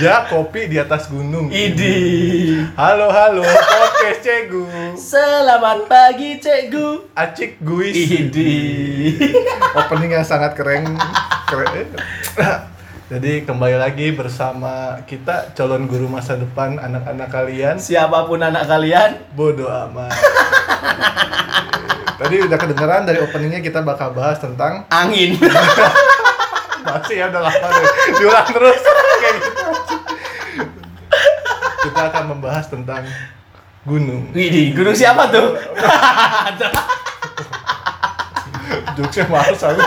Senja kopi di atas gunung. Idi. Halo halo, podcast Cegu. Selamat pagi, Cikgu. Acik guis. Idi. Opening yang sangat keren. keren. Jadi kembali lagi bersama kita calon guru masa depan anak-anak kalian. Siapa pun anak kalian, Bodoh amat. Tadi udah kedengeran dari openingnya kita bakal bahas tentang angin. masih ya udah lama deh. Diulang terus. Kita akan membahas tentang gunung. Widih, gunung siapa tuh? Jokesnya males aku.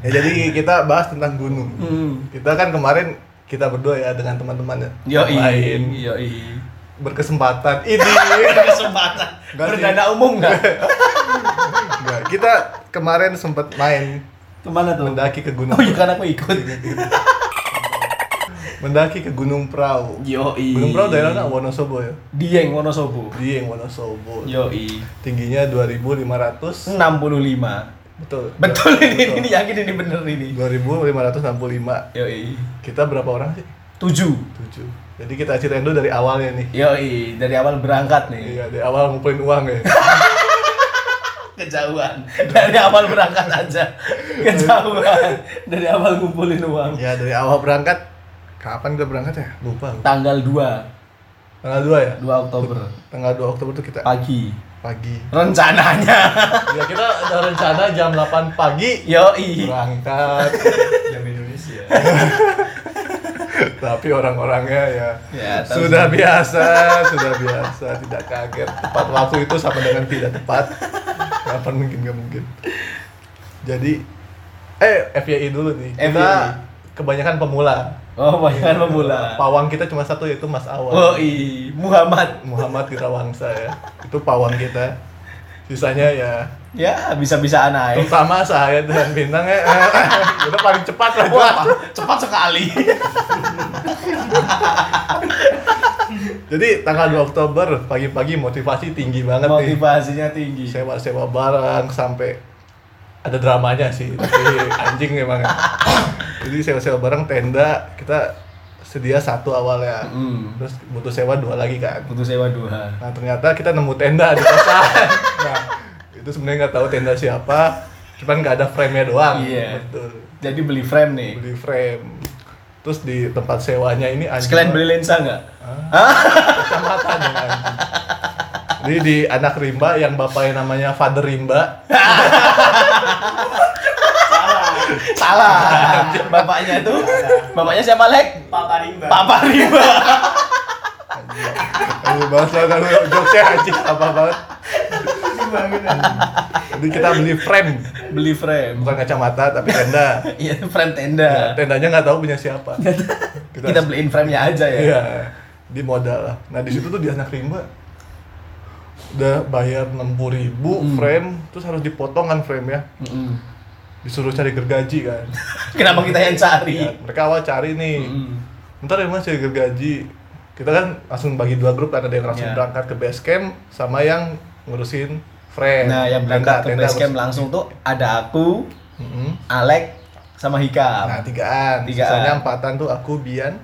ya jadi kita bahas tentang gunung. Hmm. Kita kan kemarin kita berdua ya dengan teman-teman yang Yoi. lain Yoi. berkesempatan ini Kesempatan. Enggak sih. Berdana umum nggak? Enggak, kita kemarin sempat main Ke mana tuh? mendaki ke gunung Oh iya kan aku ikut. Mendaki ke Gunung Prau. Yoi. Gunung Prau daerahnya Wonosobo ya. Dieng Wonosobo. Dieng Wonosobo. Yoi. Tingginya 2500. 65. Betul. Betul ini, ini yakin ini bener ini. 2565. Yoi. Kita berapa orang sih? Tujuh. 7. Jadi kita ceritain dulu dari awalnya nih. Yoi, dari awal berangkat nih. Iya, dari awal ngumpulin uang ya. Kejauhan. Dari awal berangkat aja. Kejauhan. Dari awal ngumpulin uang. ya, dari awal berangkat kapan kita berangkat ya? Lupa. Tanggal 2, Tanggal 2 ya? 2 Oktober. Tanggal 2 Oktober tuh kita Pagi. pagi. Rencananya. Ya kita ada rencana jam 8 pagi Yoi. berangkat. Jam Indonesia. Tapi orang-orangnya ya, Ya, sudah biasa, sudah biasa, tidak kaget. Tepat waktu itu sama dengan tidak tepat. Kapan mungkin nggak mungkin. Jadi, eh FYI dulu nih. Kita FYI. kebanyakan pemula. Oh, banyak pemula. Pawang kita cuma satu yaitu Mas Awal. Oh, i Muhammad. Muhammad Wirawangsa ya. Itu pawang kita. Sisanya ya Ya, bisa-bisa naik. terutama saya dan bintang ya udah paling cepat lah Wah, cepat sekali. jadi tanggal 2 Oktober pagi-pagi motivasi tinggi banget nih Motivasinya tinggi. sewa-sewa barang sampai ada dramanya sih tapi anjing emang ya. jadi sewa-sewa barang tenda kita sedia satu awalnya Hmm. terus butuh sewa dua lagi kan Butuh sewa dua. nah ternyata kita nemu tenda di kosan nah itu sebenarnya nggak tahu tenda siapa cuman nggak ada frame-nya doang Iya. betul Jadi beli frame nih. beli frame terus di tempat sewanya ini anjing Sekalian beli lensa nggak? kecamatan ya anjing. Jadi di anak rimba yang bapaknya namanya Father Rimba Salah. Bapaknya tuh, bapaknya siapa Lek? Papa Rimba. Papa Rimba. Aduh bahasa kan jokesnya anjing apa banget Jadi kita beli frame Beli frame. Bukan kacamata tapi tenda Iya, frame tenda. Tendanya nggak tahu punya siapa Kita beliin frame-nya aja ya. Iya Di modal lah Nah di situ tuh di anak rimba Udah bayar 60 ribu Hmm. frame Terus harus dipotong kan frame ya Mm-mm. Disuruh cari gergaji kan Kenapa kita yang cari? Ya, Mereka awal cari nih Mm-mm. Ntar ya mas cari gergaji Kita kan langsung bagi dua grup kan Ada yang langsung Ya. berangkat ke base camp Sama yang ngurusin frame Nah, yang berangkat ke Tenda- base tenda camp langsung tuh ada aku, Mm-mm. Alek, sama Hikam. Nah tigaan, Tigaan. sisanya empatan tuh aku, Bian,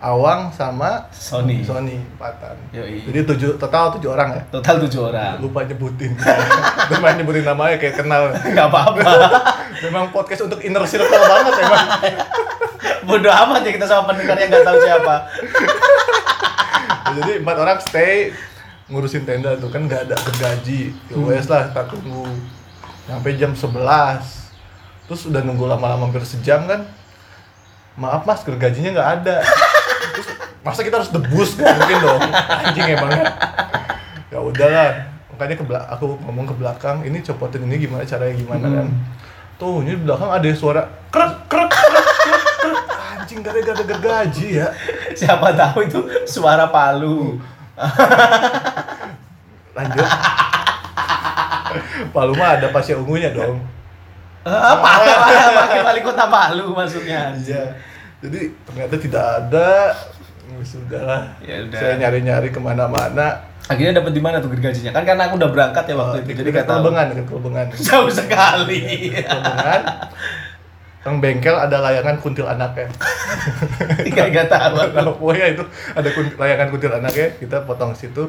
Awang sama Sony. Sony empatan. Yoi. Jadi tujuh total tujuh orang ya. Total tujuh orang. Lupa nyebutin. Lupa nyebutin namanya kayak kenal. Gak apa-apa. Memang podcast untuk inner circle banget emang. Bodoh amat ya kita sama pendengar yang nggak tahu siapa. Jadi empat orang stay ngurusin tenda tuh kan nggak ada gergaji. Ya wes lah kita tunggu sampai jam 11 Terus udah nunggu lama-lama hampir sejam kan. Maaf mas gergajinya nggak ada. Masa kita harus debus Nggak mungkin dong. Anjing emangnya. Ya udahlah. Makanya ke belakang, aku ngomong ke belakang, ini copotin ini gimana caranya gimana kan. Tuh, ini di belakang ada suara krek krek krek krek, krek. Anjing gak ada, gak ada gergaji ya. Siapa tahu itu suara Palu. lanjut Palu mah ada pasir ungunya dong Apa? Pakai wali kota Palu maksudnya. Iya. Jadi ternyata tidak ada Ya Sudah lah. Ya udah. Saya nyari-nyari ke mana-mana. Akhirnya dapat di mana tuh gergajinya? Kan karena aku udah berangkat ya waktu Oh, itu. di- Jadi tahu. Kelebengan, dekat. Jauh sekali. Kelebengan. Kang bengkel ada layangan kuntil anaknya. Nggak nggak tahu. Nah, pokoknya itu ada kun- layangan kuntil anaknya, kita potong situ.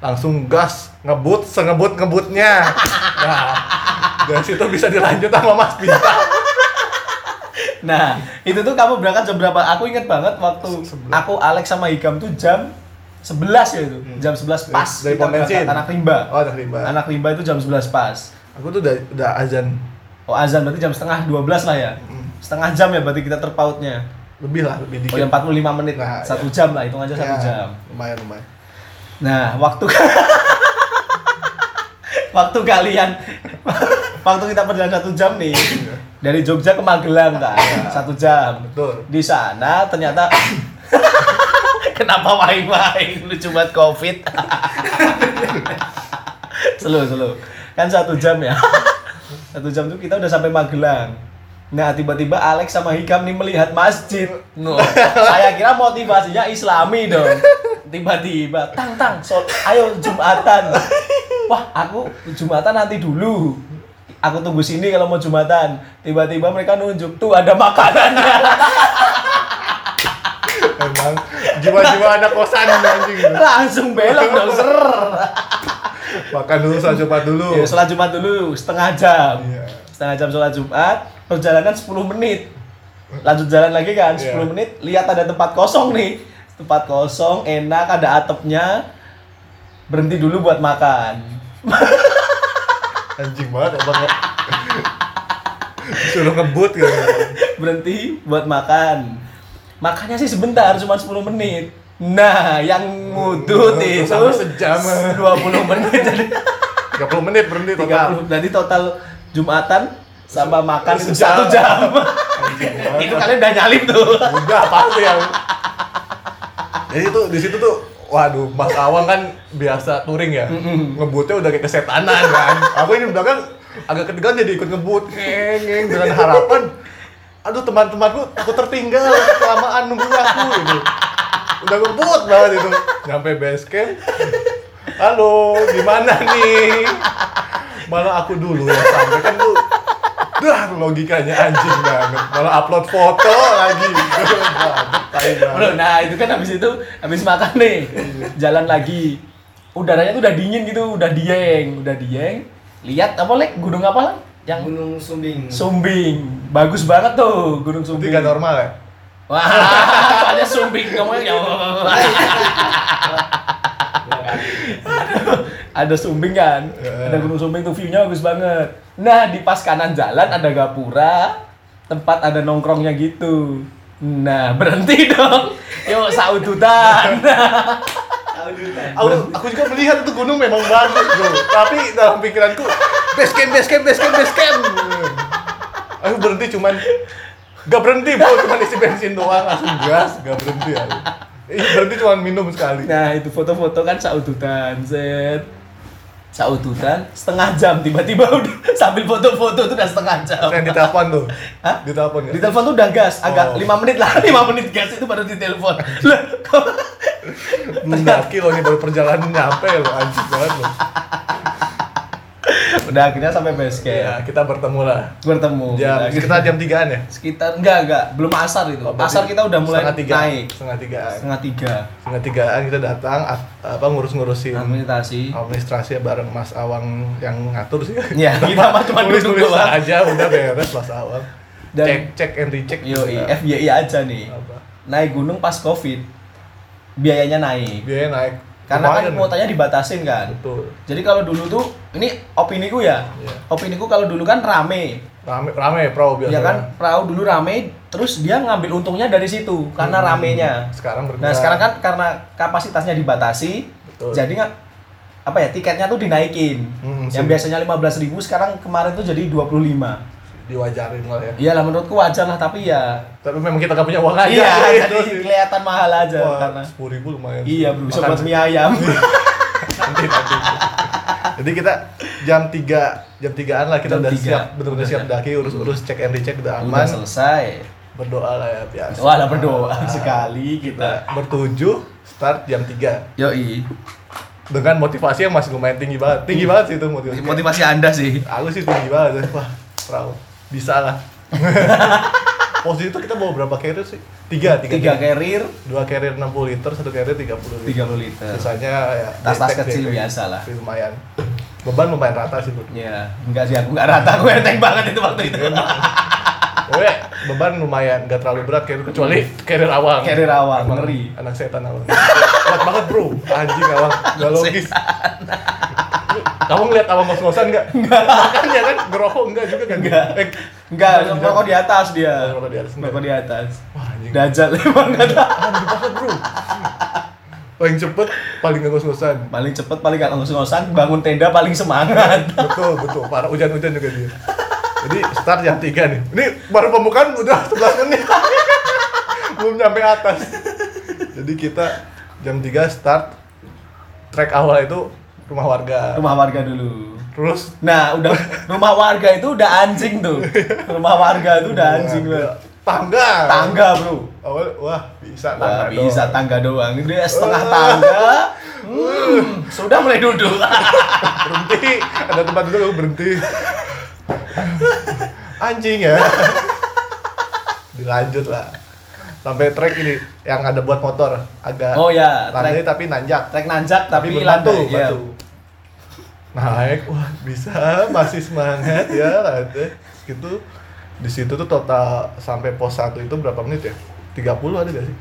Langsung gas, ngebut, sengebut ngebutnya. Nah, dari situ bisa dilanjut sama Mas Bintang. Nah, itu tuh kamu berangkat jam berapa? Aku inget banget waktu aku Alex sama Hikam tuh jam 11 ya itu. Jam 11 pas Hmm. Dari kita pom bensin. anak rimba. Oh, ada rimba. Anak rimba itu jam 11 pas. Aku tuh udah, udah azan Oh azan berarti jam setengah 12 lah ya. Hmm. Setengah jam ya berarti kita terpautnya. lebih lah, lebih Oh dikit. ya 45 menit. Nah, satu ya. jam lah, hitung aja satu Ya, jam. Lumayan, lumayan. Nah, waktu waktu kalian waktu kita perjalanan satu jam nih dari Jogja ke Magelang kan satu jam. Betul. di sana ternyata kenapa main-main lucu banget covid. Selu selu kan satu jam ya. Satu jam tuh kita udah sampai Magelang. Nah tiba-tiba Alex sama Hikam nih melihat masjid. No. Saya kira motivasinya Islami dong. Tiba-tiba tang tang ayo jumatan. Wah aku jumatan nanti dulu aku tunggu sini kalau mau jumatan tiba-tiba mereka nunjuk tuh ada makanannya Emang jiwa-jiwa anak kosan anjing. langsung belok dong ser Makan dulu, sholat Jumat dulu. ya, sholat jumat dulu setengah jam Iya. setengah jam sholat jumat perjalanan 10 menit lanjut jalan lagi kan 10 Iya. menit lihat ada tempat kosong nih tempat kosong enak ada atapnya berhenti dulu buat makan Anjing banget emang. Suruh ngebut gitu. berhenti buat makan makannya sih sebentar cuma 10 menit nah yang ngudut itu Sampai sejam. 20 menit jadi 30 menit berhenti total. 30 berarti total jumatan sama makan Sejam. satu jam itu kalian udah nyalip tuh Udah pasti yang. Jadi itu di situ tuh Waduh, Mas Awang kan biasa touring ya. Ngebutnya udah kayak kesetanan kan. Aku ini belakang agak ketegangan jadi ikut ngebut. Ngeng, ngeng, dengan harapan aduh teman-temanku aku tertinggal kelamaan nunggu aku gitu. Udah ngebut banget itu. Nyampe base camp. Halo, gimana nih? Malah aku dulu ya sampai kan tuh Dah logikanya anjing banget. Malah upload foto lagi. Bro, nah itu kan habis itu habis makan nih. Jalan lagi. Udaranya tuh udah dingin gitu udah dieng udah dieng. Lihat apa lek? Gunung apa lah yang Gunung Sumbing. Sumbing. Bagus banget tuh gunung Itu Sumbing. gak normal ya? wah soalnya Sumbing ngomongnya. ya ada Sumbing kan? Ya. ada gunung Sumbing tuh view-nya bagus banget. Nah di pas kanan jalan ada gapura tempat ada nongkrongnya gitu. Nah berhenti dong. Yuk saudutan. Aku, aku juga melihat itu gunung memang bagus bro. Tapi dalam pikiranku Base camp, base camp, base camp, base camp. Aku berhenti cuman Gak berhenti bro, cuman isi bensin doang Langsung gas, gak berhenti aku Ih, Berhenti cuman minum sekali. Nah itu foto-foto kan saudutan, set Saudutan, setengah jam tiba-tiba udah sambil foto-foto tuh udah setengah jam. Yang ditelepon tuh? Hah? Ditelepon Di gak? telepon tuh udah gas, agak Oh. 5 menit lah, 5 menit gas itu baru ditelepon. Lah, kok? Belum daki loh ini baru perjalanan nyampe loh Anjing banget loh Udah akhirnya sampai base Ya camp kita bertemu lah Bertemu Jam, Kita- sekitar jam 3an ya? Sekitar, enggak, enggak, belum asar itu Oh, Asar kita udah mulai setengah tiga, naik Setengah tigaan Setengah tiga Setengah tigaan kita datang at- apa ngurus-ngurusin Administrasi administrasinya bareng Mas Awang yang ngatur sih. Ya, kita mah cuma duduk doang. aja udah beres Mas Awang. Dan- cek cek and recheck. Yo. FYI aja nih Apa? Naik gunung pas covid Biayanya naik Biaya naik. Karena kan Lumayan, kuotanya dibatasin kan. Betul. Jadi kalau dulu tuh ini opini ku ya. Iya. Opini ku kalau dulu kan rame. Rame rame perahu biasa. Ya kan perahu dulu rame terus dia ngambil untungnya dari situ karena Hmm. ramenya. Sekarang berkurang. Nah, sekarang kan karena kapasitasnya dibatasi, Betul. jadi nggak apa ya tiketnya tuh dinaikin. Hmm, yang sih. biasanya 15.000 sekarang kemarin tuh jadi 25. diwajarin lah ya. Iyalah menurutku wajar lah tapi ya Tapi memang kita gak punya uang aja. iya jadi sih. kelihatan mahal aja Wah, karena sepuluh ribu lumayan. iya bro buat mie ayam. nanti nanti. Jadi kita jam 3 jam 3-an lah kita Jam udah tiga. siap benar-benar Udah siap daki urus-urus cek and recheck udah Udah aman. selesai. berdoa lah ya biasa Walah berdoa sekali kita. kita bertujuh start jam 3 Yoi. dengan motivasi yang masih lumayan tinggi banget tinggi banget sih itu motivasi Motivasi Anda sih. aku sih tinggi banget wah proud bisa lah posisi itu kita bawa berapa carrier sih tiga tiga, Tiga carrier, dua carrier 60 liter satu carrier 30 liter 30 liter. sisanya ya Tas-tas detek- kecil biasa lah. Lumayan beban lumayan rata sih bro Ya, enggak sih aku enggak rata, aku enteng banget itu waktu itu. Pokoknya beban lumayan nggak terlalu berat carrier kecuali carrier awang Carrier awang, Emang ngeri. anak setan awang kuat banget bro anjing awang nggak logis kamu ngeliat awang ngos-ngosan nggak? Makanya kan ngerokok enggak juga kan? Enggak. Eh, Enggak, rokok di atas dia. Oh, rokok di atas, enggak. Rokok di atas. Wah anjing. Dajjal emang kata. Anjing banget bro. Paling cepet, paling ngos-ngosan. Paling cepet, paling gak ngos-ngosan, bangun tenda paling semangat. betul betul parah hujan-hujan juga dia jadi start jam 3 nih ini baru pembukaan udah 11 menit belum nyampe atas jadi kita jam 3 start track awal itu rumah warga Rumah warga dulu. terus Nah, udah rumah warga itu udah anjing tuh. Rumah warga itu udah anjing. Tangga. Tangga, Bro. awal wah bisa Wah, tangga bisa doang. tangga doang. Dia setengah tangga. Hmm, sudah mulai duduk. berhenti. Ada tempat duduk berhenti. Anjing ya. Dilanjut lah. Sampai trek ini yang ada buat motor. Agak Oh ya, landai tapi nanjak. Trek nanjak tapi, tapi berbatu landai, iya. batu naik wah bisa. Masih semangat ya landai gitu di situ tuh total sampai pos 1 itu berapa menit ya 30 ada gak sih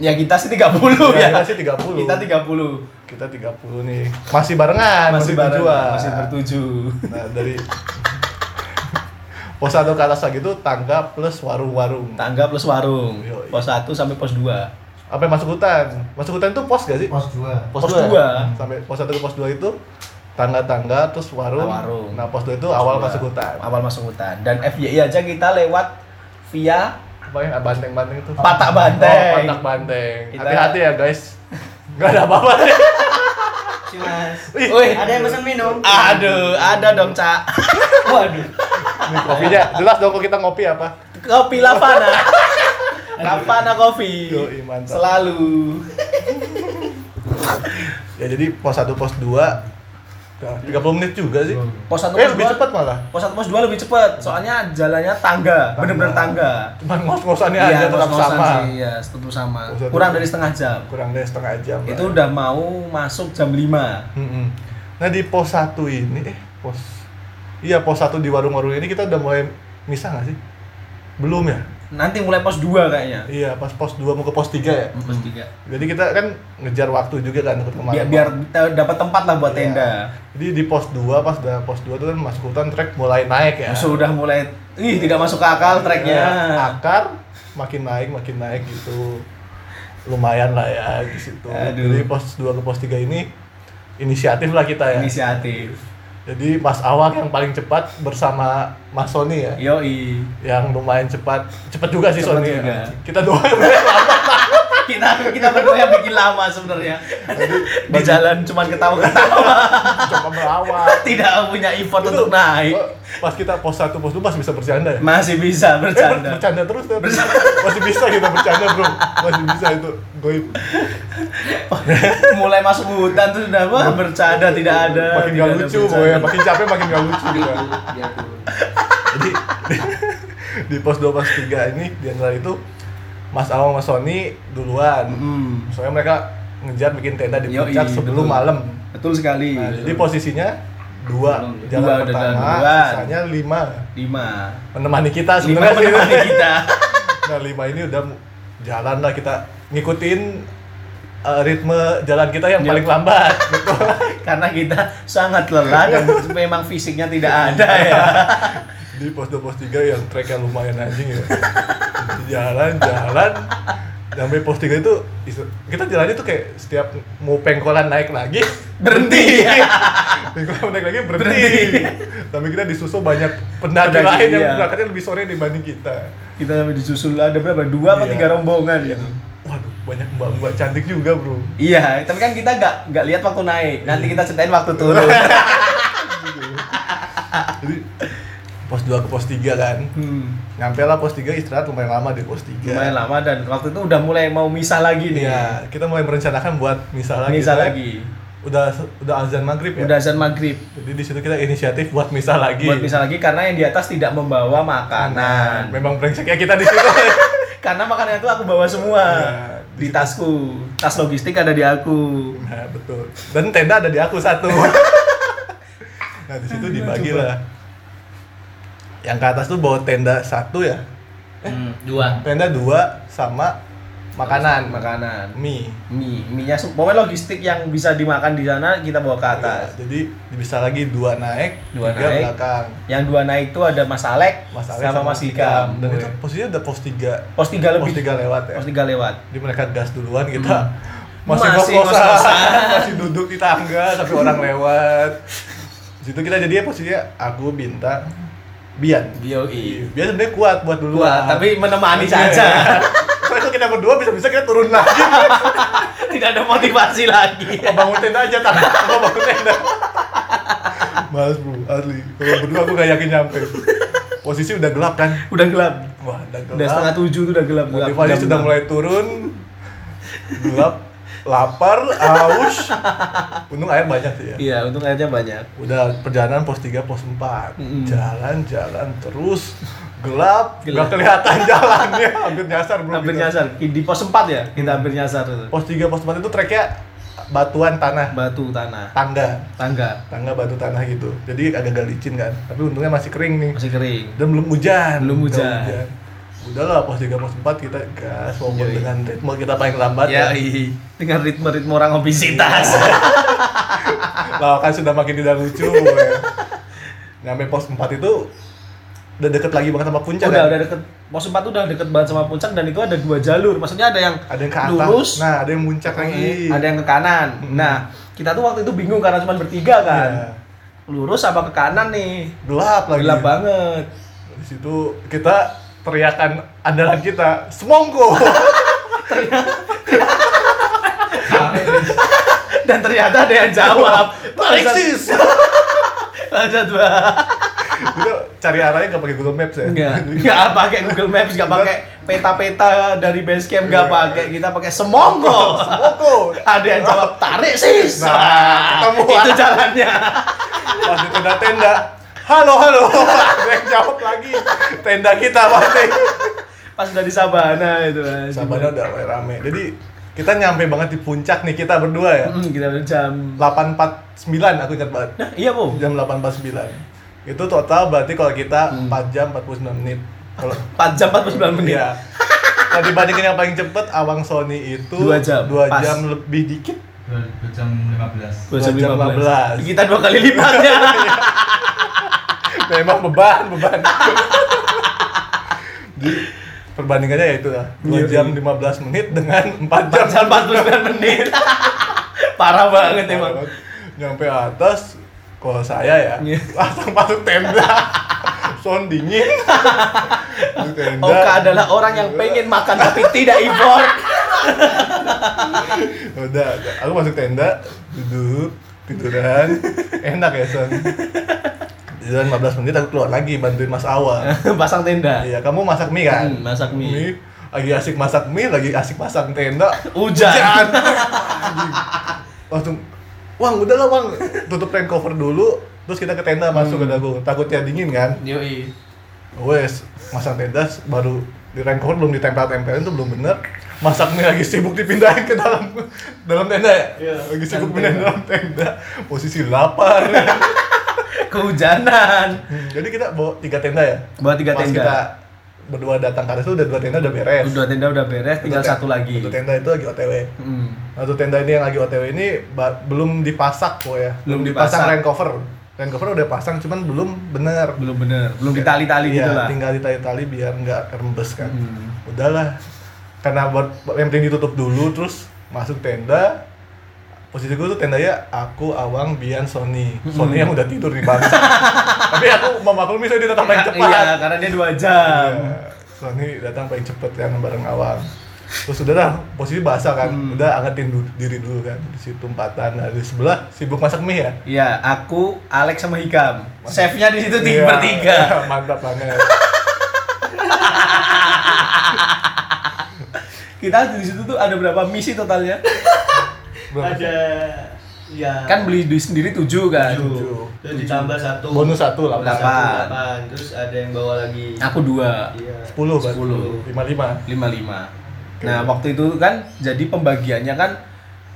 Ya kita sih 30 ya. Ya, kita sih 30. Kita 30. kita 30 nih masih barengan Masih bareng, bertujuan. masih bertuju. nah dari pos 1 ke atas lagi tuh tangga plus warung-warung Tangga plus warung. Yoi. Pos 1 sampai pos 2. apa yang masuk hutan masuk hutan itu pos gak sih Pos 2. Pos dua ya? dua. sampai pos 1 ke pos 2 itu tangga-tangga terus warung. Nah, warung. Nah, pos 2 itu awal masuk hutan. Awal masuk hutan. Dan FYI aja kita lewat via Apa yang banteng-banteng itu? Patak Oh, Banteng. patak banteng. Kita- Hati-hati ya, guys. Gak ada apa-apa deh. Si Mas. Wih. Ada yang pesan minum? Aduh, ada dong, Cak. Waduh. ini kopinya. Jelas dong kalau kita ngopi apa? Kopi Lavana. Lavana. Yoi, mantap. Selalu. Ya jadi pos 1 pos 2 Nah, 30 menit juga sih. Pos 1 Eh, pos lebih 2. cepat malah. Pos 1 pos 2 lebih cepat. Soalnya jalannya tangga, bener-bener tangga. Cuman ngos-ngosannya aja tetap ngos-ngosan sama. sih, Iya, tetap sama. Satu. Kurang dari setengah jam. Kurang dari setengah jam. lah. Itu udah mau masuk jam 5. Mm-mm. Nah di pos 1 ini, eh pos Iya pos 1 di warung-warung ini kita udah mulai misah nggak sih? Belum ya? Nanti mulai pos 2 kayaknya. Iya pas pos 2 mau ke pos 3 ya? Pos 3. Jadi kita kan ngejar waktu juga kan untuk kemarin. Biar biar kita dapat tempat lah buat Iya. tenda. Jadi di pos 2 pas udah pos 2 tuh kan masuk hutan trek mulai naik ya. Sudah mulai ih tidak masuk ke akal treknya. Ya, akar makin naik makin naik gitu. Lumayan lah ya di situ. Aduh. Jadi pos 2 ke pos 3 ini inisiatif lah kita ya. Inisiatif. Jadi Mas Awang yang paling cepat bersama Mas Sony ya. Yoi. Yang lumayan cepat. Cepat juga sih Sony juga. ya. Kita doang yang lama. Kita kita berdua yang bikin lama sebenarnya. Di jalan cuman ketawa-ketawa. coba melawat. tidak punya effort untuk naik. Pas kita pos 1 pos 2 masih bisa bercanda ya. Masih bisa Eh, ber- bercanda. bercanda terus ya. Masih bisa kita bercanda, Bro. Masih bisa itu. Goib. Mulai masuk hutan tuh sudah wah bercanda tidak ada. makin tidak gak ada lucu, bercanda. boy. Makin capek makin gak lucu kita. Jadi di pos 2 pos 3 ini di antara itu Mas Awang Mas Sony duluan. Hmm. Soalnya mereka ngejar bikin tenda di Yoi, puncak sebelum betul. malam. Betul sekali. Nah, jadi posisinya dua Dua jalan udah pertama, duluan. sisanya lima lima. menemani kita Lima sebenarnya. sih. menemani kita. Nah lima ini udah jalan lah kita ngikutin uh, ritme jalan kita yang Ya. paling lambat gitu. Karena kita sangat lelah dan memang fisiknya tidak ada ya. Di pos 2 pos 3 yang treknya lumayan anjing ya. jalan jalan sampai pos 3 itu kita jalannya tuh kayak setiap mau pengkolan naik lagi Berhenti. pengkolan naik lagi berhenti. Berhenti. Tapi kita disusul banyak pendaki lain yang iya. berangkatnya lebih sore dibanding kita. Kita sampai disusul ada berapa? Dua apa Iya. tiga rombongan gitu. Waduh, banyak mbak-mbak cantik juga, Bro. Iya, tapi kan kita nggak nggak lihat waktu naik. Nanti kita ceritain waktu turun. Jadi pos 2 ke pos 3 kan Hmm. nyampe lah pos 3 istirahat lumayan lama di pos 3 Lumayan lama dan waktu itu udah mulai mau misah lagi nih. Iya, kita mulai merencanakan buat misal lagi. Misah Soalnya lagi. Udah udah azan maghrib ya. Udah azan maghrib. Jadi di situ kita inisiatif buat misal lagi. Buat misah lagi karena yang di atas tidak membawa makanan. Memang brengseknya kita di situ. Karena makanan itu aku bawa semua Iya, di tasku. Tas logistik ada di aku. nah, betul. Dan tenda ada di aku satu. nah, di situ dibagi lah. Yang ke atas tuh bawa tenda satu ya. Hmm, dua. Tenda dua sama makanan, Makanan. mie. Mie, mie-nya su- pokoknya logistik yang bisa dimakan di sana kita bawa ke atas. Ya, jadi bisa lagi dua naik, Dua tiga naik. belakang. Yang dua naik itu ada Mas Alek Mas Alex sama, Mas Hikam. Dan itu posisinya udah pos tiga. pos tiga Pos lebih. tiga lewat ya. Pos tiga lewat. Jadi mereka gas duluan kita masih, Hmm. Masih ngos-ngosan, ngos-ngosan. masih duduk di tangga tapi orang lewat. Di situ kita jadinya posisinya aku bintang Bian. BOI. Bian sebenarnya kuat buat duluan. Kuat, tapi menemani Iya. saja. Soalnya kalau kita berdua bisa-bisa kita turun lagi. Tidak ada motivasi lagi. Mau bangun tenda aja tak mau bangun tenda. Mas bro, asli. Kalau berdua aku gak yakin nyampe. Posisi udah gelap kan? Udah gelap. Wah, udah gelap. Udah setengah tujuh tuh udah gelap. gelap, motivasi gelap, sudah gelap. mulai turun gelap lapar aus untung air banyak sih ya. Iya, untung airnya banyak. udah perjalanan pos 3 pos 4 Mm-mm. jalan jalan terus. Gelap Gelap. nggak kelihatan jalannya. Hampir nyasar bro Hampir kita. nyasar. Di pos 4 ya, kita hampir nyasar pos 3 pos 4 itu treknya batuan tanah. Batu tanah, tangga. Tangga. Tangga batu tanah gitu. Jadi agak-agak licin kan. Tapi untungnya masih kering nih. Masih kering. dan belum hujan. Belum Nggak hujan. Udahlah pos 3 pos 4 kita gas walaupun Yoi. dengan ritme kita paling lambat Ya, ya dengan ritme-ritme orang obesitas. lawakan sudah makin tidak lucu ya. nyampe pos 4 itu udah deket lagi banget sama puncak udah kan? udah deket pos 4 tuh udah deket banget sama puncak dan itu ada dua jalur. Maksudnya ada yang ada yang ke atas lurus, nah ada yang muncak lagi ada yang ke kanan. Hmm. Nah, kita tuh waktu itu bingung karena cuma bertiga kan. Iya. Lurus apa ke kanan nih? gelap lagi Gelap banget. di situ kita teriakan andalan kita semongko Dan ternyata ada yang jawab. Alexis Ada dua. itu cari arahnya nggak pakai Google Maps ya Enggak, enggak pakai Google Maps, enggak pakai peta-peta dari base camp, enggak Iya. pakai. Kita pakai semongko. semongko Ada yang jawab tarik sis. Nah, itu jalannya. pas di tenda-tenda halo halo ada yang jawab lagi tenda kita mati Pas udah di Sabana itu. Mas. Sabana udah mulai rame jadi kita nyampe banget di puncak nih kita berdua ya Hmm, kita jam 849 aku ingat banget Nah, iya, Bu. jam 849 itu total berarti kalau kita Hmm. 4 jam 49 menit kalau 4 jam 49 menit. iya kalau dibandingin yang paling cepet Awang Sony itu Dua jam, 2 pas. jam lebih dikit Dua dua jam 15 Dua jam jam 15. 15. Kita dua kali lipatnya. memang beban beban jadi perbandingannya ya itu lah 2 Iya. jam 15 menit dengan 4 jam 4 jam 49 menit. Parah banget emang. nyampe atas kalau saya ya Iya. langsung masuk tenda sound dingin tenda Oka adalah orang yang pengen makan tapi tidak impor. udah aku masuk tenda duduk tiduran enak ya son tiduran 15 menit aku keluar lagi bantuin Mas Awang Pasang tenda. iya kamu masak mie kan? Hmm, masak mie. lagi asik masak mie lagi asik pasang tenda. Hujan. Anjing. langsung Wang udah lah Wang tutup rain cover dulu terus kita ke tenda masuk ke dagu takutnya dingin kan? Yoi. wes masang tenda baru di rain cover belum ditempel-tempelin tuh belum bener. Masak mie lagi sibuk dipindahin ke dalam dalam tenda ya? Iya, lagi sibuk pindahin dalam tenda. Posisi lapar Kehujanan. Jadi kita bawa tiga tenda ya Bawa tiga Pas tenda. kita berdua datang ke itu udah dua tenda udah beres Dua tenda udah beres, tinggal Satu lagi. satu tenda itu lagi otw Hmm. Satu tenda ini yang lagi OTW ini belum dipasak kok ya. Belum dipasang dipasak. rain cover. Rain cover udah pasang cuman belum bener. Belum bener, belum ditali-tali Iya, gitu lah. tinggal ditali-tali biar nggak rembes kan. Hmm. Udahlah. Karena buat yang penting ditutup dulu terus masuk tenda. Posisi gue tuh tendanya aku, Awang, Bian, Sony. Sony yang udah tidur nih bangsa. Tapi aku memaklumi saya dia datang paling cepat. Iya, karena dia dua jam. Iya. Sony datang paling cepet yang bareng Awang. terus udah dah posisi basah kan Hmm. udah angetin du- diri dulu kan di situ empatan nah di sebelah sibuk masak mie ya Iya, aku, Alex sama Hikam. Chefnya di situ tiga Iya, bertiga. mantap banget Kita di situ tuh ada berapa misi totalnya? Ada ya Kan beli duit sendiri tujuh kan. Tujuh. Terus ditambah satu. bonus satu lah Delapan. Terus ada yang bawa lagi. Aku dua, Iya. sepuluh kan Sepuluh. lima lima lima lima. Nah waktu itu kan jadi pembagiannya kan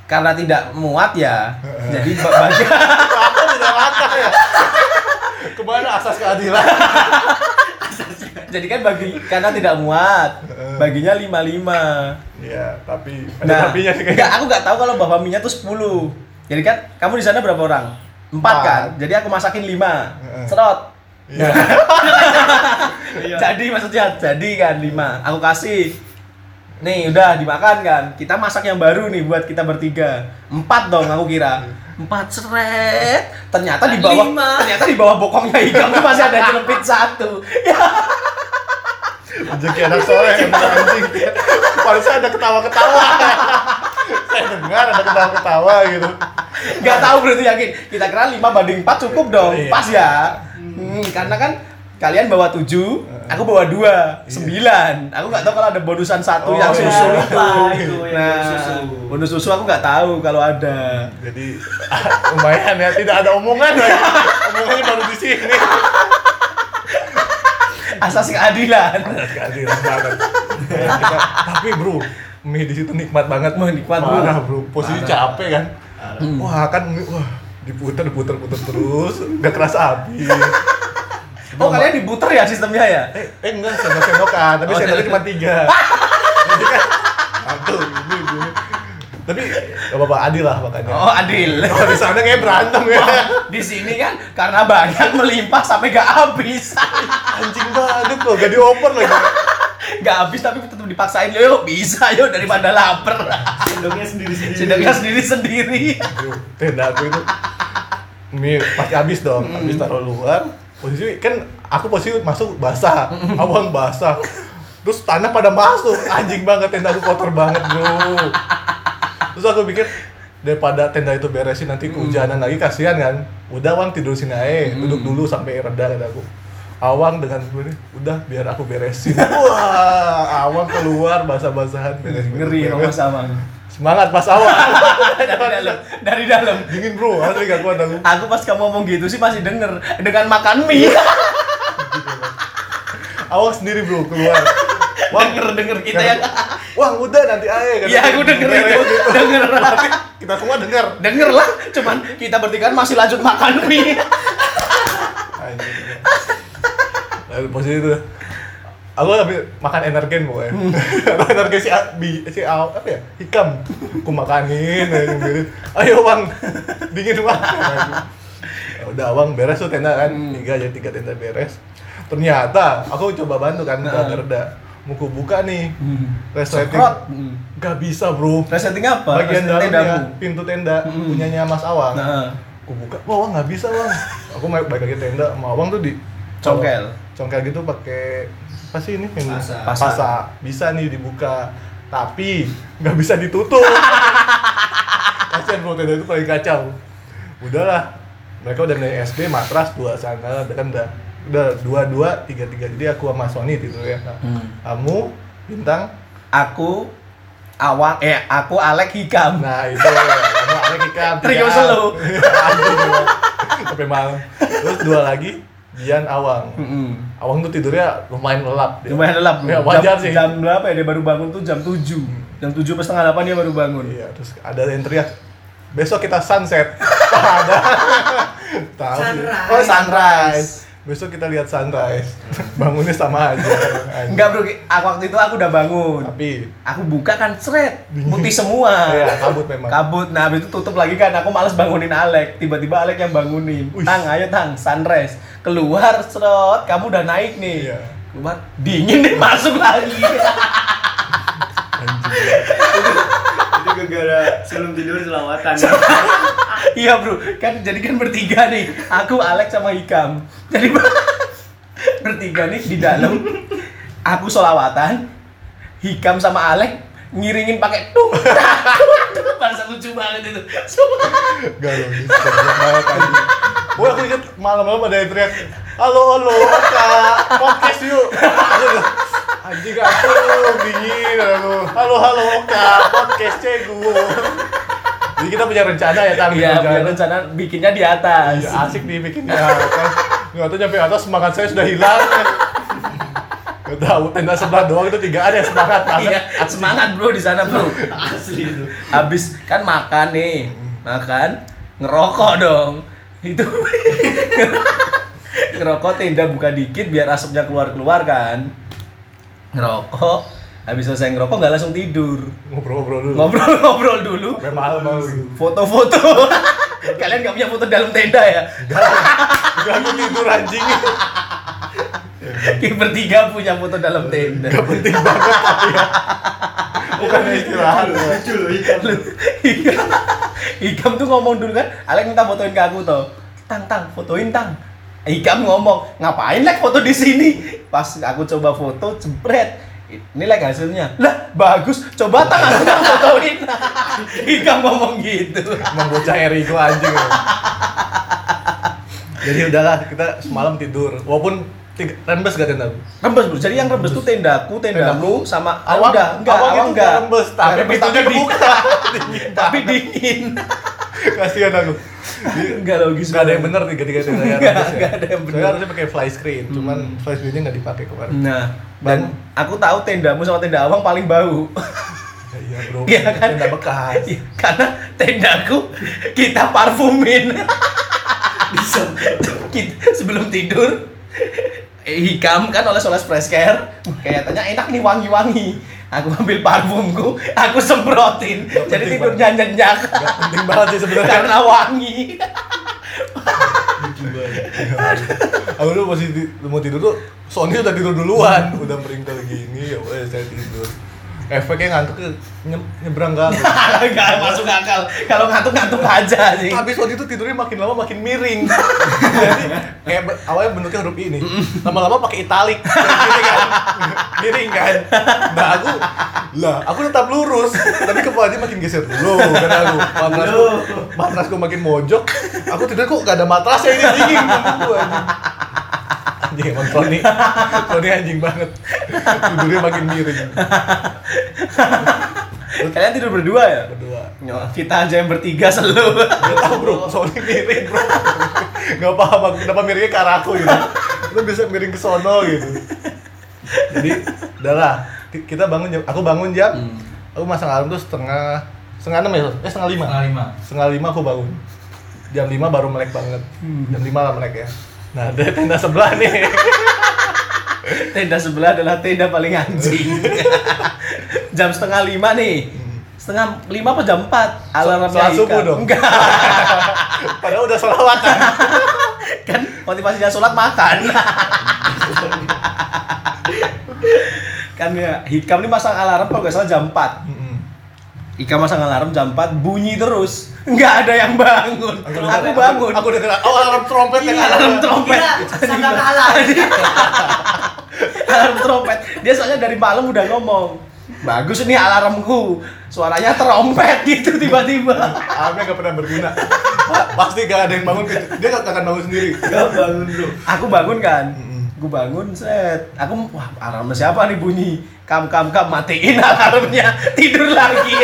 karena tidak muat ya. jadi ba- bagi apa tidak rata ya ke mana asas keadilan jadi kan bagi karena tidak muat baginya lima lima. Iya, tapi ada Nah, tapinya sih enggak, aku nggak tahu kalau bapak minyak tuh 10 Jadi kan kamu di sana berapa orang? Empat kan? Jadi aku masakin lima. Serot. Iya. Jadi maksudnya jadi kan lima. Aku kasih. Nih udah dimakan kan. Kita masak yang baru nih buat kita bertiga. Empat dong aku kira. Empat seret. Ternyata di bawah ternyata di bawah bokongnya tuh masih ada jelepit satu. Ya, Rezeki anak soleh emang anjing. Harusnya ada ketawa-ketawa. Saya dengar ada ketawa-ketawa gitu. nggak tahu berarti yakin. Kita kira lima banding empat cukup dong. Iya. Pas ya. Hmm, karena kan kalian bawa tujuh, aku bawa dua, sembilan. Aku nggak tahu kalau ada bonusan satu Oh, yang iya. susu itu. Nah, bonus susu. bonus susu aku nggak tahu kalau ada. Jadi lumayan ya, tidak ada omongan lagi. Omongannya baru di sini. Asas keadilan. Ada keadilan banget. Ya, kita- tapi bro, mie di situ nikmat banget. Wah, nikmat, bro. Parah, bro. Posisi Parah. capek kan. Wah, kan wah diputer, diputer, puter terus, nggak kerasa habis. Oh kalian diputer ya sistemnya ya? Eh, eh enggak, sendok-sendokan, tapi Oh, sendoknya sendok. cuma tiga. Jadi kan, satu, ini, ini. Tapi gak apa-apa, adil lah makanya. Oh adil. Kalau di sana kayak berantem ya. Di sini kan karena banyak melimpah sampai gak habis. Anjing banget loh, gak dioper lagi. Gak habis tapi tetap dipaksain yuk bisa yuk daripada lapar. Sendoknya sendiri-sendiri. Sendoknya sendiri sendiri. Aduh, Tenda aku itu mie pasti habis dong, habis taruh luar. Posisi kan aku posisi masuk basah, awang basah. Terus tanah pada masuk, anjing banget tenda aku kotor banget bro. Terus aku pikir daripada tenda itu beresin nanti kehujanan lagi kasihan kan. Udah Wang tidur sini aja, duduk dulu sampai reda kata aku. Awang dengan nih, udah biar aku beresin. Wah, Awang keluar basah-basahan beresin. Ngeri sama sama. Semangat Mas Awang. dari dalam, dari dalam. Dingin bro, asli gak kuat aku. Aku pas kamu ngomong gitu sih masih denger dengan makan mie. Awang sendiri bro keluar. Wang denger denger kita yang Wang udah nanti aja. Iya aku denger itu, denger. Kita semua denger. denger lah. Cuman kita bertiga kan masih lanjut makan mie. Lalu posisi itu. Aku habis makan energen pokoknya. Aku energen si bi, si A, apa ya? Hikam. Aku makanin ayo bang. Dingin bang. Ya udah bang beres tuh tenda kan. Tiga aja tiga tenda beres. Ternyata aku coba bantu kan Nah. reda mau buka nih resleting Sekrot. Hmm. gak bisa bro Resleting apa? bagian Resleting dalamnya pintu tenda Mm. punyanya Mas Awang Nah, aku buka wah nggak bisa bang aku mau balik lagi tenda sama Awang tuh di Congkel. congkel gitu pakai apa sih ini yang Pasa. Pasa. pasa bisa nih dibuka tapi nggak bisa ditutup kasian bro tenda itu paling kacau udahlah mereka udah dari SD matras dua sana kan udah udah dua dua tiga tiga jadi aku sama Sony tidur ya Hmm. kamu bintang Aku Awang eh aku Alek Hikam. Nah itu kamu ada ikan Trio. Anjing emang. sampai malam. Terus dua lagi Dian Awang. Mm-mm. Awang tuh tidurnya lumayan lelap. dia. Lumayan lelap. Ya, wajar jam, sih. Jam berapa ya dia baru bangun tuh jam 7. Jam 7 pas setengah 8 dia baru bangun. Iya terus ada yang teriak besok kita sunset. ada. Tahu. sih. Sunrise. Oh sunrise. Besok kita lihat sunrise. Bangunnya sama aja. Enggak bro, aku waktu itu aku udah bangun. Tapi Aku buka kan seret, putih semua. Iya, kabut memang. Kabut. Nah, habis itu tutup lagi kan. Aku males bangunin Alek. Tiba-tiba Alek yang bangunin. Wih. Tang, ayo Tang, sunrise. Keluar, serot. Kamu udah naik nih. Iya. Keluar, dingin deh masuk lagi. gara-gara sebelum tidur selawatan. iya bro, kan jadi kan bertiga nih. Aku, Alek sama Hikam. Jadi bertiga nih di dalam. Aku solawatan. Hikam sama Alek ngiringin pakai tung bahasa lucu banget itu. Gak logis, banget. Wah, aku inget malam-malam ada yang teriak, halo halo kak, podcast yuk. Anjing aku dingin aku. Halo halo kak, podcast cegu. Jadi kita punya rencana ya tadi. iya biar rencana bikinnya di atas Ya, asik nih bikin di atas. Nggak tahu nyampe atas semangat saya sudah hilang. Gak tahu tenda sebelah doang itu tigaan yang semangat iya semangat bro di sana bro Asli itu. habis kan makan nih makan ngerokok dong itu ngerokok tenda buka dikit biar asapnya keluar keluar kan ngerokok habis selesai ngerokok nggak langsung tidur Ngobrol-ngobrol dulu. ngobrol-ngobrol dulu Sampai malam-malam. foto-foto kalian nggak punya foto dalam tenda ya Udah aku tidur anjing. kita bertiga punya foto dalam tenda Gak penting banget ya. Bukan istirahat. Lucu loh. Iya. Ikam tuh ngomong dulu kan, Alek minta fotoin ke aku tuh. Tang tang, fotoin tang. Ikam ngomong, ngapain lek foto di sini? Pas aku coba foto, jebret. Ini lek hasilnya. Lah, bagus. Coba tang aku fotoin. Ikam ngomong gitu. Emang bocah Eriko anjing. Jadi udahlah kita semalam tidur. Walaupun tiga, rembes gak tenda. Rembes, Bro. Jadi yang rembes tuh tendaku, tendamu sama Awang enggak, awang awang itu enggak. rembes, tapi pintunya di- kebuka. Dingin tapi dingin. Kasihan aku. Enggak logis. Gak ada yang bener tiga-tiga tenda yang Nggak, ya. nggak ada yang. Saya harusnya pakai fly screen, cuman fly screennya nggak dipakai kemarin. Nah, dan aku tahu tendamu sama tenda awang paling bau. Ya, iya bro, Iya kan? tenda bekas. Iya, Karena tendaku kita parfumin. kita sebelum tidur eh, hikam kan oles-oles fresh care kayaknya enak nih wangi-wangi aku ambil parfumku aku semprotin. Gak jadi tidurnya nyenyak. Gak penting banget sih sebenarnya. karena wangi. Aku dulu masih mau tidur tuh, Sony udah tidur duluan, udah meringkel gini, ya udah saya tidur. Efeknya ngantuk ke nye- nyebrang kan. nggak masuk akal. Kalau ngantuk-ngantuk aja sih Habis Sony tuh tidurnya makin lama makin miring. Jadi kayak awalnya bentuknya huruf ini, lama-lama pakai italik, gini kan, miring kan. Nah aku, lah aku tetap lurus, tapi kepalanya makin geser. Dulu kan aku. Matrasku, matrasku makin mojok, aku tidur kok gak ada matrasnya ini dingin gua anjing. Emang Sony, Sony anjing banget. Tidurnya makin miring. kalian tidur berdua ya Berdua. Nyo, kita aja yang bertiga selalu Gak tau bro, Sony miring bro Gak paham aku kenapa miringnya ke arah aku gitu Lu bisa miring ke sono gitu Jadi, udah lah Kita bangun jam, aku bangun jam Hmm. Aku masang alarm tuh setengah Setengah enam ya? Eh setengah lima Setengah lima. Setengah lima aku bangun Jam lima baru melek banget Jam lima lah melek ya Nah, ada tenda sebelah nih. Tenda sebelah adalah tenda paling anjing. Jam setengah lima nih. Setengah lima apa jam empat? Alarmnya sholat subuh Ika. dong. enggak. Padahal udah sholawatan kan? Motivasinya sholat makan. Kan ya hikam ini masang alarm kalau nggak salah jam 4 Mm-mm. Ika masang alarm jam 4 bunyi terus. Nggak ada yang bangun. Aku, denger- bangun. Aku udah dengar, oh alarm trompet yang Iya, alarm trompet. Kira kalah. alarm trompet. Dia soalnya dari malam udah ngomong bagus nih alarmku. Suaranya trompet gitu tiba-tiba. Alarmnya gak pernah berguna. Pa- Pasti gak ada yang bangun, dia gak akan bangun sendiri. Gak bangun bro. aku bangun kan? Aku bangun set. Aku wah alarm siapa nih bunyi kam kam kam matiin alarmnya. Tidur lagi.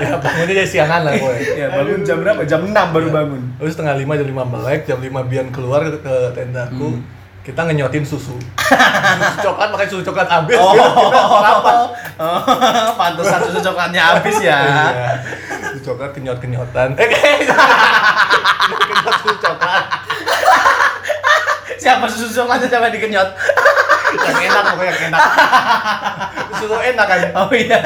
Ya bangunnya jadi siangan lah gue ya bangun jam berapa? Jam 6 baru bangun. Terus setengah lima jam lima melek jam lima Bian keluar ke, ke tendaku Hmm. kita ngenyotin susu. Susu coklat makanya susu coklat habis. Oh, kita, kita sarapan oh pantesan susu coklatnya habis ya. Iya. susu coklat kenyot kenyotan eh kenyot susu coklat. Siapa susu coklatnya? Siapa dikenyot yang enak pokoknya yang enak. Susu enak kan oh iya.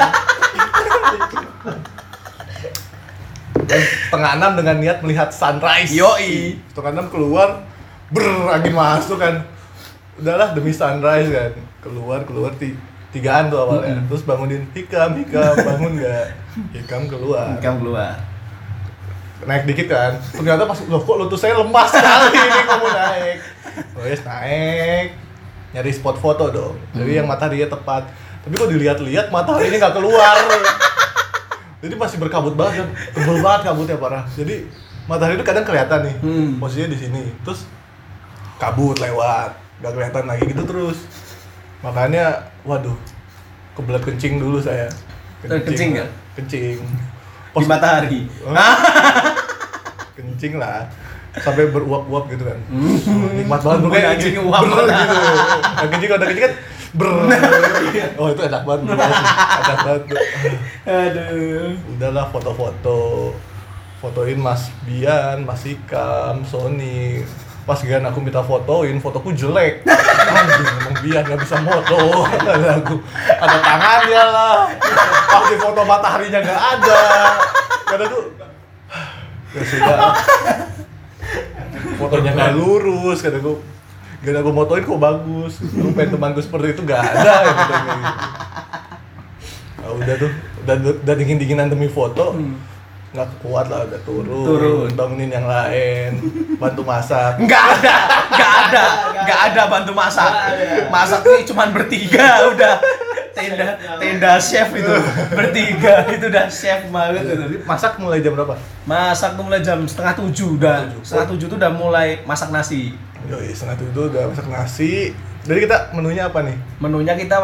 Setengah enam dengan niat melihat sunrise. Yoi. setengah enam keluar ber angin masuk kan. Udahlah demi sunrise kan. Keluar keluar ti tigaan tuh awalnya. Terus bangunin hikam hikam bangun nggak? Hikam keluar. Kamu keluar. Naik dikit kan. Ternyata pas loh kok lutut saya lemas sekali ini kamu naik? Terus naik nyari spot foto dong. Jadi yang mataharinya tepat. Tapi kok dilihat-lihat mataharinya nggak keluar. Jadi masih berkabut banget kan. Tebel banget kabutnya parah. Jadi matahari itu kadang kelihatan nih. Hmm. posisinya di sini. Terus kabut lewat. Nggak kelihatan lagi gitu terus. Makanya waduh. Kebelet kencing dulu saya. Eh, kencing nggak? kencing. Di matahari. kencing lah sampai beruap-uap gitu kan. Nikmat banget Bukan kayak anjing uap. Gitu. Yang kencing kalau udah kencing kan? Ber oh itu enak banget. Enak banget. Aduh. udahlah foto-foto. Fotoin Mas Bian, Mas Ikam, Sony. Pas gian aku minta fotoin, fotoku jelek. Anjing emang Bian gak bisa foto ada aku. Ada tangannya lah. Pas di foto mataharinya gak ada. Kata aku ya sudah fotonya gak lurus kata aku gak aku motoin kok bagus lu pengen temanku seperti itu gak ada ya katanya gitu. Ah, udah tuh dan dan dingin dinginan demi foto nggak kuat lah udah turun Turun. bangunin yang lain bantu masak Nggak ada, nggak ada, nggak ada bantu masak. Masak ini cuma bertiga udah. Tenda tenda chef itu bertiga itu udah chef banget itu. Jadi masak mulai jam berapa Masak tuh mulai jam setengah tujuh udah. Setengah tujuh tuh udah mulai masak nasi. Yoi, setengah tujuh udah masak nasi jadi kita menunya apa nih Menunya kita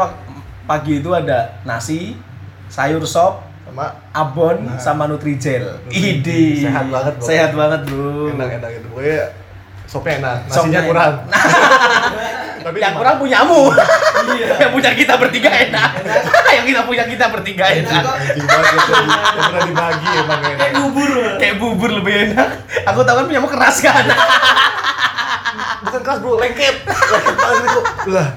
pagi itu ada nasi, sayur sop, sama abon, Nah. sama nutrijel. Idi. Sehat banget, Bro. Sehat banget bro. enak enak gitu pokoknya sopnya enak nasinya Sopnya kurang. tapi yang kurang punyamu. yang punya kita bertiga enak. yang kita punya kita bertiga enak. Ya, yang pernah dibagi emang enak bubur Kayak bubur lebih enak. Aku tahu kan punyamu keras kan. bukan keras bro lengket lengket banget lah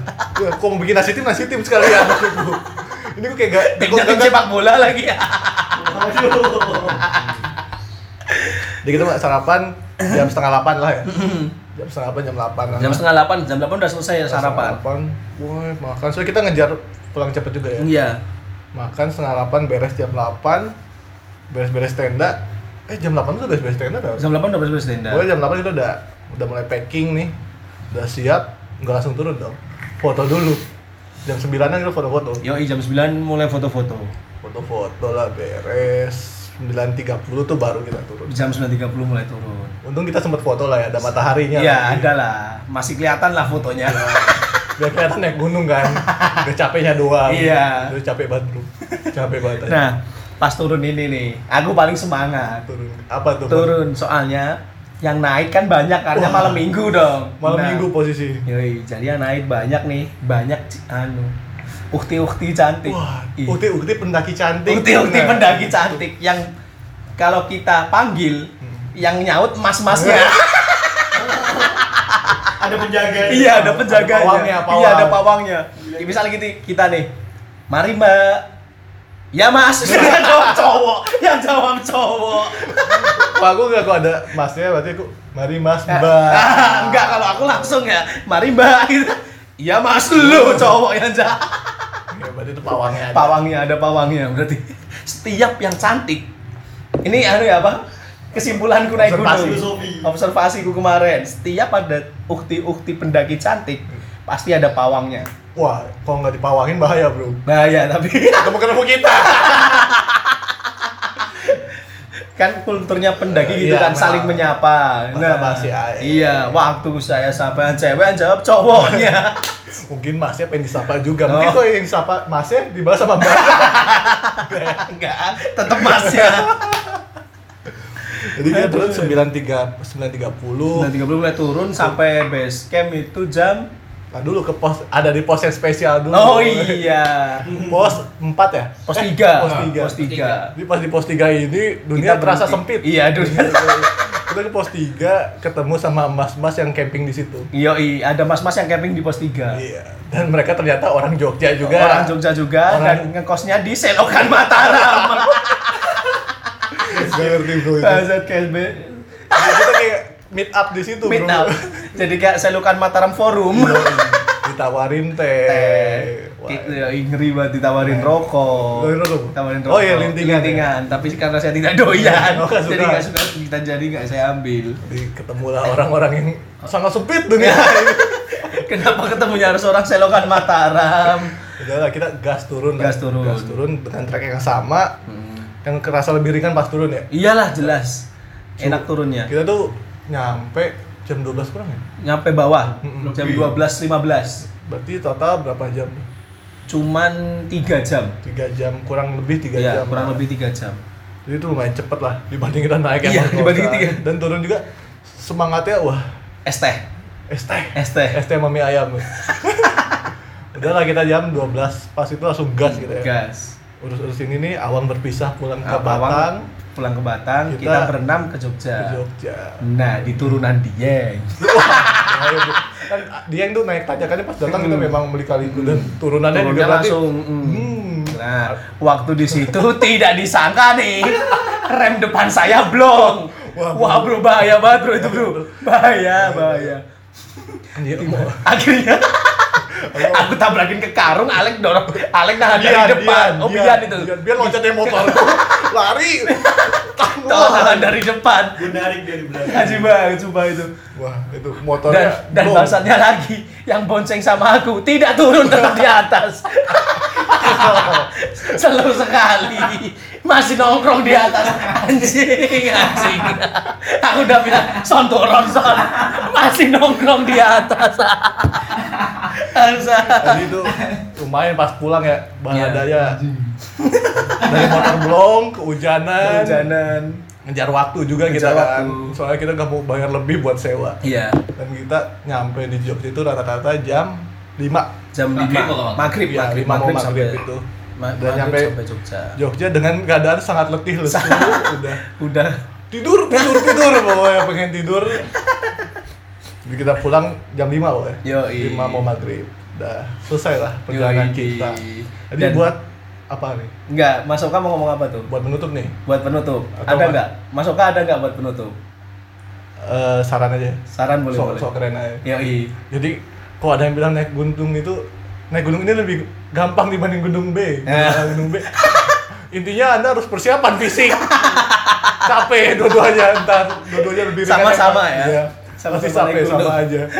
ya, kok mau bikin nasi tim nasi tim sekalian maksudku ini kok kayak gak tim sepak bola lagi. Jadi kita sarapan jam setengah delapan lah ya. jam setengah delapan jam delapan. Jam setengah delapan, jam delapan udah selesai Setengah sarapan. delapan. Woi makan. Soalnya kita ngejar pulang cepet juga ya. Iya. Makan setengah delapan beres jam delapan. Beres-beres tenda. Eh jam delapan tuh beres-beres tenda dah. Jam delapan udah beres-beres tenda. Pokoknya jam delapan kita udah udah mulai packing nih. Udah siap. Nggak langsung turun dong. Foto dulu. Jam sembilanan kita foto-foto. Yoi jam 9 mulai foto-foto. Foto-foto lah beres. 9.30 tuh baru kita turun. Jam 9.30 mulai turun. Untung kita sempat foto lah ya, ada mataharinya. Iya, ada lah. Masih kelihatan lah fotonya. biar kelihatan naik gunung kan udah capeknya doang Iya. udah capek banget bro capek banget aja. Nah, pas turun ini nih, aku paling semangat. turun apa tuh Turun soalnya yang naik kan banyak karena Wah. malam minggu dong. malam Nah, minggu posisi Yoi, jadi yang naik banyak nih, banyak anu ukti-ukti cantik. wah Ih, ukti ukti pendaki cantik Ukti-ukti Nah. pendaki cantik yang kalau kita panggil yang nyaut mas-masnya. ada penjaga iya, ada penjaganya. pawangnya, pawang. Iya, ada pawangnya. Ya, misalnya gitu kita nih. Mari, Mbak. Ya, Mas. Yang jawab cowok. Yang jawab cowok. Wah, aku nggak kok ada masnya berarti aku mari mas Ah, mbak enggak kalau aku langsung ya. Mari, Mbak. Gitu. Ya, Mas lu cowok yang jawab. Berarti itu pawangnya aja. Pawangnya ada pawangnya berarti. Setiap yang cantik. Ini anu ya, apa? Kesimpulanku naik Observasi. gunung. Observasiku kemarin. Setiap ada ukti-ukti pendaki cantik, pasti ada pawangnya. wah kalau nggak dipawangin bahaya bro Bahaya tapi ketemu ketemu kita kan kulturnya pendaki gitu Iya, kan saling menyapa. Basa-basi aja. iya, waktu saya sapa cewek jawab cowoknya. mungkin masnya pengen disapa juga mungkin Oh. kok yang disapa masnya dibalas sama mbak Enggak, tetap masnya. jadi kita turun sembilan tiga sembilan tiga puluh Nah, 30 mulai turun sampai base camp itu jam Nah dulu ke pos ada di pos yang spesial dulu. Oh iya. Pos 4 ya? Pos Eh, 3. Pos 3. Pos 3. Jadi pas di pos 3 ini dunia terasa sempit. Iya, dunia. Kita ke pos 3 ketemu sama mas-mas yang camping di situ. Iya, ada mas-mas yang camping di pos 3. Iya. Dan mereka ternyata orang Jogja juga. Orang Jogja juga Orang- dan ngekosnya di Selokan Mataram. Gak ngerti bro itu. Kita kayak meet up di situ Meet bro. up. Jadi kayak Selokan Mataram Forum. Yoi. Ditawarin teh. Teh. Ya, ngeri banget ditawarin rokok. Ditawarin rokok? Ditawarin Oh rokok. iya, lintingan ya? Lintingan. Tapi karena saya tidak doyan, Oh, jadi nggak suka kita jadi nggak saya ambil. Ketemulah orang-orang yang sangat sempit dunia. Kenapa ketemunya harus orang Selokan Mataram? udahlah kita gas turun. Gas turun. gas turun dengan trek yang sama yang kerasa lebih ringan pas turun ya Iyalah jelas. Enak turunnya. kita tuh nyampe jam 12 kurang ya Nyampe bawah Mm-mm. jam 12.15. berarti total berapa jam Cuman 3 jam. tiga jam kurang lebih tiga Iya, jam kurang lah. lebih 3 jam. jadi itu lumayan cepet lah dibanding kita naik Iya, yang dibanding tiga. dan turun juga semangatnya wah Es teh. es teh Es teh. es teh mami ayam udahlah kita jam 12 pas itu langsung gas gitu ya Gas. urus-urus ini nih awang berpisah pulang ke Batang pulang ke Batang, kita, Kita berenam ke Jogja. ke Jogja Nah, di turunan Dieng. Iya, Bu. kan dia yang tuh naik tanjakannya pas datang kita memang beli kali itu dan turunannya juga Turunnya berarti langsung. mm. hmm, Nah, waktu di situ tidak disangka nih rem depan saya blong. Wah, Wah, bro bahaya banget bro itu bro. Bahaya, bahaya. mau Akhirnya aku tabrakin ke karung, Alek dorong, Alek nahan dari depan. oh, Bian itu. Bian, Bian loncat dari motor lari Tahu nahan dari depan. Gue narik dari belakang. Haji banget coba itu. wah itu Dan motornya dan blong. bangsatnya lagi yang bonceng sama aku tidak turun tetap di atas. Selalu sekali masih nongkrong di atas anjing anjing. Aku udah bilang son turun son masih nongkrong di atas. Bangsa. Jadi itu lumayan pas pulang ya Iya. baladanya dari motor blong kehujanan. Hujanan. ngejar waktu juga Ngejar kita kan. waktu. soalnya kita nggak mau bayar lebih buat sewa. Iya. dan kita nyampe di Jogja itu rata-rata jam 5 Jam Maghrib 5 kalau maghrib ya, maghrib. 5 mau maghrib maghrib sampai itu. Ma- udah nyampe sampai Jogja. Jogja dengan keadaan sangat letih lesu udah. Udah. Tidur tidur tidur pokoknya pengen tidur jadi kita pulang jam 5 pokoknya Yoi. 5 mau maghrib udah selesai lah perjalanan Yoi. kita jadi Dan- buat apa nih Enggak, Mas Oka mau ngomong apa tuh? buat menutup nih Buat penutup. Atau ada apa? enggak? Mas Oka ada enggak buat penutup? Eh, saran aja Saran boleh sok boleh. sok keren aja Yoi. jadi kalau ada yang bilang naik gunung itu naik gunung ini lebih gampang dibanding gunung B Ya. gunung B intinya anda harus persiapan fisik capek dua-duanya entar dua-duanya lebih ringan Sama-sama yang- ya? Capek naik gunung. sama aja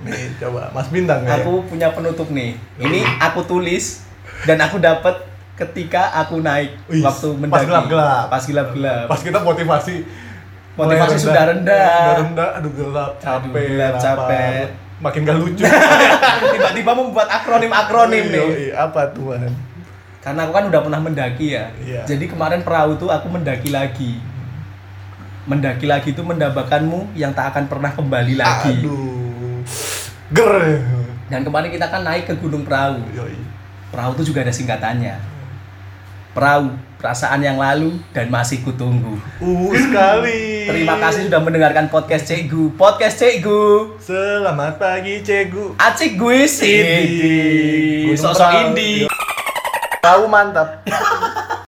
nih coba Mas Bintang ya Aku punya penutup nih. Ini aku tulis dan aku dapat ketika aku naik Wih, waktu pas mendaki. gelap-gelap. Pas gelap-gelap. pas kita motivasi Motivasi mulai sudah rendah. Sudah rendah aduh gelap Aduh, capek gelap, lapar. capek. makin gak lucu Tiba-tiba membuat akronim-akronim nih. Yoi, apa tuh? Karena aku kan udah pernah mendaki ya. Iya. Jadi kemarin perahu tuh aku mendaki lagi. Mendaki lagi itu mendapatkanmu yang tak akan pernah kembali lagi. aduh ger Dan kemarin kita kan naik ke Gunung Perahu. Yoi. Perahu itu juga ada singkatannya. Perahu, perasaan yang lalu dan masih kutunggu. Uh sekali. Terima kasih sudah mendengarkan podcast Cegu. Podcast Cegu. Selamat pagi Cegu. Acik gue sih. Sosok Perahu. indie. Tahu mantap.